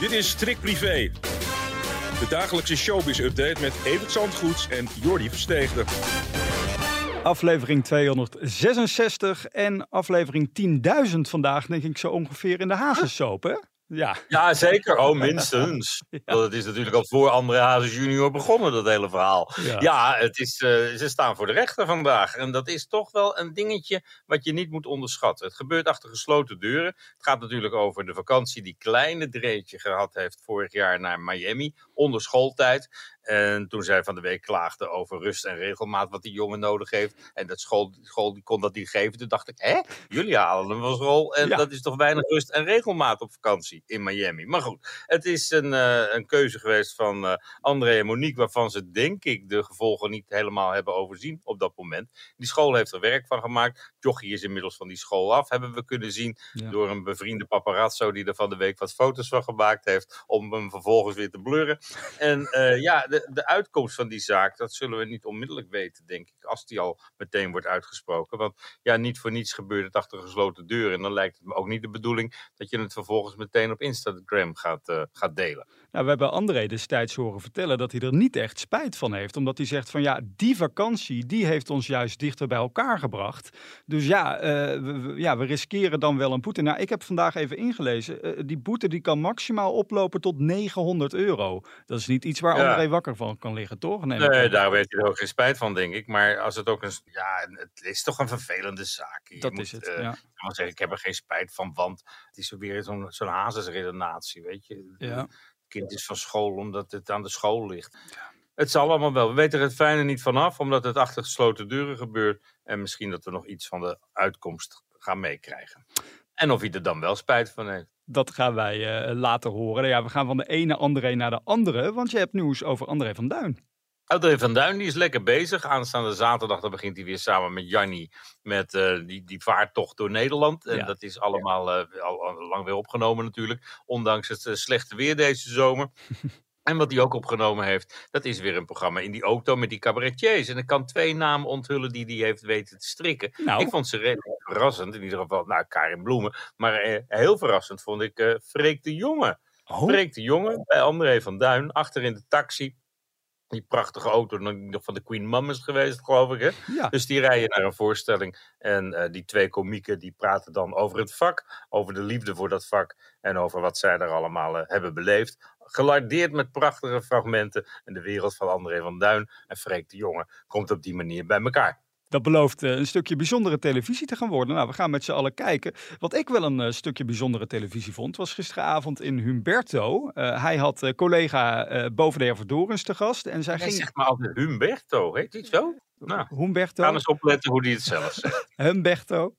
Dit is Strik Privé. De dagelijkse showbiz-update met Evert Zandgoeds en Jordi Versteegde. Aflevering 266 en aflevering 10.000 vandaag, denk ik zo ongeveer in de Hazessoap, hè? Ja. ja, zeker. Oh, minstens. ja. Want het is natuurlijk al voor André Hazes junior begonnen, dat hele verhaal. Ja, ja het is, uh, ze staan voor de rechter vandaag. En dat is toch wel een dingetje wat je niet moet onderschatten. Het gebeurt achter gesloten deuren. Het gaat natuurlijk over de vakantie die kleine Dreetje gehad heeft vorig jaar naar Miami, onder schooltijd. En toen zij van de week klaagde over rust en regelmaat wat die jongen nodig heeft. En dat school, school die kon dat niet geven. Toen dacht ik, hè? Jullie halen hem van school. En ja. dat is toch weinig rust en regelmaat op vakantie in Miami. Maar goed, het is een, uh, een keuze geweest van uh, André en Monique. Waarvan ze denk ik de gevolgen niet helemaal hebben overzien op dat moment. Die school heeft er werk van gemaakt. Jochie is inmiddels van die school af. Hebben we kunnen zien ja. door een bevriende paparazzo. Die er van de week wat foto's van gemaakt heeft. Om hem vervolgens weer te blurren. En uh, ja, de, de uitkomst van die zaak, dat zullen we niet onmiddellijk weten, denk ik, als die al meteen wordt uitgesproken. Want ja, niet voor niets gebeurt het achter gesloten deuren. En dan lijkt het me ook niet de bedoeling dat je het vervolgens meteen op Instagram gaat, uh, gaat delen. Nou, we hebben André destijds horen vertellen dat hij er niet echt spijt van heeft. Omdat hij zegt van ja, die vakantie, die heeft ons juist dichter bij elkaar gebracht. Dus ja, uh, we, ja we riskeren dan wel een boete. Nou, ik heb vandaag even ingelezen. Uh, die boete die kan maximaal oplopen tot 900 euro. Dat is niet iets waar ja. André wakker van kan liggen, toch? Nee, nee daar weet er ook geen spijt van, denk ik. Maar als het ook een... Ja, het is toch een vervelende zaak. Je dat moet, is het, uh, ja. Ik zeggen, ik heb er geen spijt van, want het is weer zo'n zo'n hazesredenatie, weet je. Ja kind is van school omdat het aan de school ligt. Ja. Het zal allemaal wel. We weten er het fijne niet vanaf, omdat het achter gesloten deuren gebeurt. En misschien dat we nog iets van de uitkomst gaan meekrijgen. En of hij er dan wel spijt van heeft. Dat gaan wij uh, later horen. Ja, we gaan van de ene André naar de andere, want je hebt nieuws over André van Duin. André van Duin die is lekker bezig. Aanstaande zaterdag dan begint hij weer samen met Janni met uh, die, die vaartocht door Nederland. En ja. dat is allemaal uh, al, al, lang weer opgenomen natuurlijk. Ondanks het uh, slechte weer deze zomer. En wat hij ook opgenomen heeft, dat is weer een programma in die auto met die cabaretiers. En ik kan twee namen onthullen die hij heeft weten te strikken. Nou. Ik vond ze redelijk verrassend. In ieder geval, nou, Karin Bloemen. Maar eh, heel verrassend vond ik uh, Freek de Jonge. Oh. Freek de Jonge bij André van Duin, achter in de taxi. Die prachtige auto nog van de Queen Mum is geweest, geloof ik. Hè? Ja. Dus die rijden naar een voorstelling. En uh, die twee komieken die praten dan over het vak. Over de liefde voor dat vak. En over wat zij er allemaal uh, hebben beleefd. Gelardeerd met prachtige fragmenten. En de wereld van André van Duin en Freek de Jonge komt op die manier bij elkaar. Dat belooft uh, een stukje bijzondere televisie te gaan worden. Nou, we gaan met z'n allen kijken. Wat ik wel een uh, stukje bijzondere televisie vond, was gisteravond in Humberto. Uh, hij had collega Boven de Verdorens te gast. En zij ging... zegt maar altijd Humberto, heet die zo? Nou, Humberto. Ga eens opletten hoe die het zelf zegt. Humberto.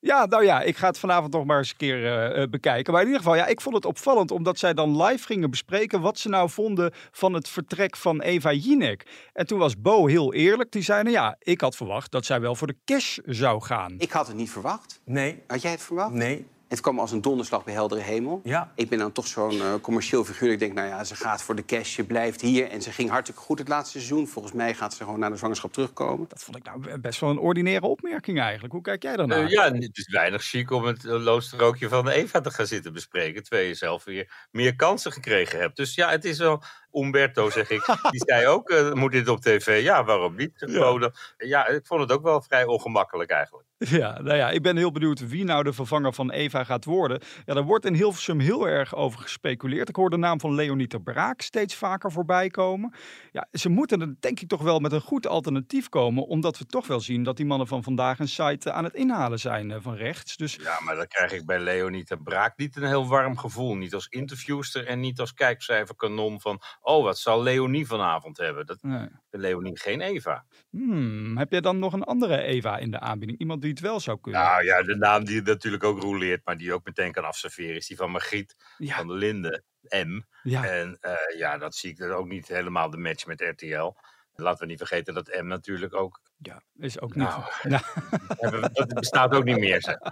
Ja, nou ja, ik ga het vanavond nog maar eens een keer uh, bekijken. Maar in ieder geval, ja, ik vond het opvallend omdat zij dan live gingen bespreken wat ze nou vonden van het vertrek van Eva Jinek. En toen was Bo heel eerlijk. Die zei, nou ja, ik had verwacht dat zij wel voor de cash zou gaan. Ik had het niet verwacht. Nee. Had jij het verwacht? Nee. Het kwam als een donderslag bij heldere hemel. Ja. Ik ben dan toch zo'n uh, commercieel figuur. Ik denk, nou ja, ze gaat voor de cash, je blijft hier. En ze ging hartstikke goed het laatste seizoen. Volgens mij gaat ze gewoon naar de zwangerschap terugkomen. Dat vond ik nou best wel een ordinaire opmerking eigenlijk. Hoe kijk jij daarnaar? Uh, ja, het is weinig chic om het uh, loosterookje van Eva te gaan zitten bespreken. Terwijl je zelf weer meer kansen gekregen hebt. Dus ja, het is wel... Umberto, zeg ik. Die zei ook, uh, moet dit op tv? Ja, waarom niet? Ja. ja, ik vond het ook wel vrij ongemakkelijk eigenlijk. Ja, nou ja, ik ben heel benieuwd wie nou de vervanger van Eva gaat worden. Ja, daar wordt in Hilversum heel erg over gespeculeerd. Ik hoor de naam van Leonita Braak steeds vaker voorbij komen. Ja, ze moeten er denk ik toch wel met een goed alternatief komen, omdat we toch wel zien dat die mannen van vandaag een site aan het inhalen zijn van rechts. Dus... Ja, maar dan krijg ik bij Leonita Braak niet een heel warm gevoel. Niet als interviewster en niet als kijkcijferkanon van oh, wat zal Leonie vanavond hebben? Dat, nee. Leonie geen Eva. Hmm, heb jij dan nog een andere Eva in de aanbieding? Iemand die het wel zou kunnen? Nou ja, de naam die natuurlijk ook roleert, maar die ook meteen kan afserveren, is die van Margriet van der Linden, M. Ja. En uh, ja, dat zie ik er ook niet helemaal de match met RTL. Laten we niet vergeten dat M natuurlijk ook ja, is ook niet. Nou, dat bestaat ook niet meer. Zeg.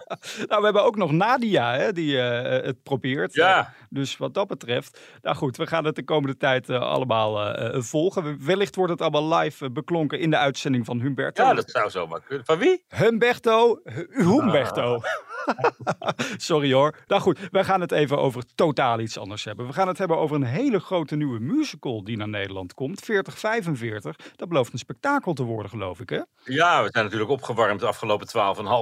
Nou, we hebben ook nog Nadia, hè, die uh, het probeert. Ja. dus wat dat betreft. Nou goed, we gaan het de komende tijd uh, allemaal volgen. Wellicht wordt het allemaal live beklonken in de uitzending van Humberto. Ja, dat zou zomaar kunnen. Van wie? Humberto. Humberto. Ah. Sorry hoor. Nou goed, wij gaan het even over totaal iets anders hebben. We gaan het hebben over een hele grote nieuwe musical die naar Nederland komt. 4045. Dat belooft een spektakel te worden, geloof ik, hè? Ja, we zijn natuurlijk opgewarmd de afgelopen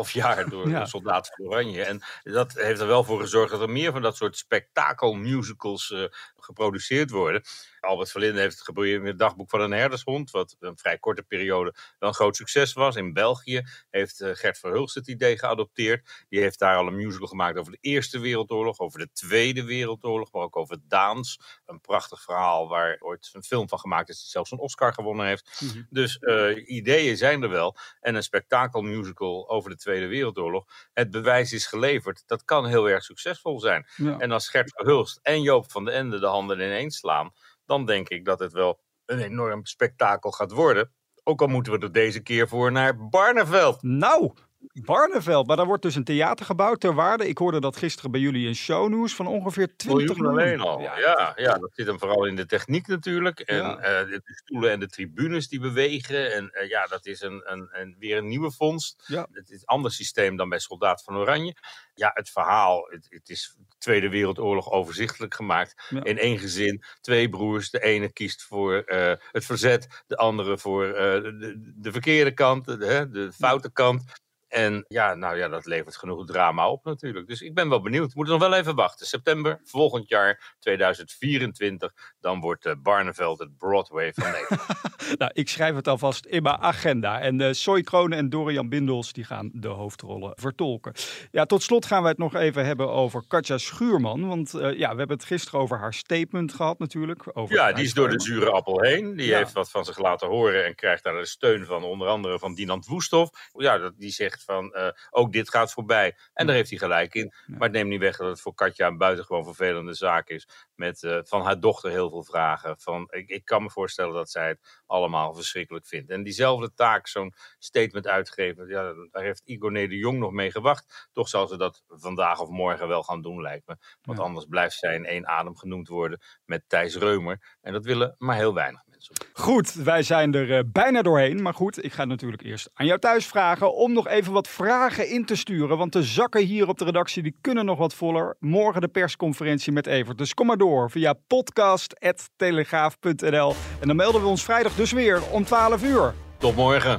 12,5 jaar door ja. de Soldaat van Oranje. En dat heeft er wel voor gezorgd dat er meer van dat soort spektakelmusicals uh, geproduceerd worden. Albert Verlinde heeft het geprobeerd in het dagboek van een herdershond, wat een vrij korte periode wel een groot succes was. In België heeft uh, Gert Verhulst het idee geadopteerd. Die heeft daar al een musical gemaakt over de Eerste Wereldoorlog, over de Tweede Wereldoorlog, maar ook over Daans. Een prachtig verhaal waar ooit een film van gemaakt is, die zelfs een Oscar gewonnen heeft. Mhm. Dus uh, ideeën zijn er wel. En een spektakelmusical over de Tweede Wereldoorlog. Het bewijs is geleverd. Dat kan heel erg succesvol zijn. En als Gert Verhulst en Joop van den Ende de handen ineens slaan, dan denk ik dat het wel een enorm spektakel gaat worden. Ook al moeten we er deze keer voor naar Barneveld. Nou, Barneveld, maar daar wordt dus een theater gebouwd ter waarde. Ik hoorde dat gisteren bij jullie in shownews van ongeveer 20 miljoen. alleen al. Ja, ja, dat zit hem vooral in de techniek natuurlijk. En uh, de stoelen en de tribunes die bewegen. En uh, ja, dat is een, een, een, weer een nieuwe vondst. Ja. Het is een ander systeem dan bij Soldaat van Oranje. Ja, het verhaal, het, het is Tweede Wereldoorlog overzichtelijk gemaakt. In één gezin, twee broers. De ene kiest voor uh, het verzet, de andere voor de, de, verkeerde kant, de, de foute kant. En ja, nou ja, dat levert genoeg drama op natuurlijk. Dus ik ben wel benieuwd. We moeten nog wel even wachten. September volgend jaar, 2024, dan wordt uh, Barneveld het Broadway van Nederland. nou, ik schrijf het alvast in mijn agenda. En uh, Soy Kronen en Dorian Bindels, die gaan de hoofdrollen vertolken. Ja, tot slot gaan we het nog even hebben over Katja Schuurman. Want uh, ja, we hebben het gisteren over haar statement gehad natuurlijk. Over ja, die is door de zure appel heen. Die heeft wat van zich laten horen en krijgt daar de steun van onder andere van Dinant Woesthof. Ja, die zegt van uh, ook dit gaat voorbij. En daar heeft hij gelijk in. Maar het neemt niet weg dat het voor Katja een buitengewoon vervelende zaak is. Met uh, van haar dochter heel veel vragen. Van, ik, ik kan me voorstellen dat zij het allemaal verschrikkelijk vindt. En diezelfde taak, zo'n statement uitgeven, ja, daar heeft Igor de Jong nog mee gewacht. Toch zal ze dat vandaag of morgen wel gaan doen, lijkt me. Want anders blijft zij in één adem genoemd worden met Thijs Reumer. En dat willen maar heel weinig mensen. Goed, wij zijn er uh, bijna doorheen. Maar goed, ik ga natuurlijk eerst aan jou thuis vragen om nog even wat vragen in te sturen. Want de zakken hier op de redactie die kunnen nog wat voller. Morgen de persconferentie met Evert. Dus kom maar door via podcast.telegraaf.nl. En dan melden we ons vrijdag dus weer om 12 uur. Tot morgen.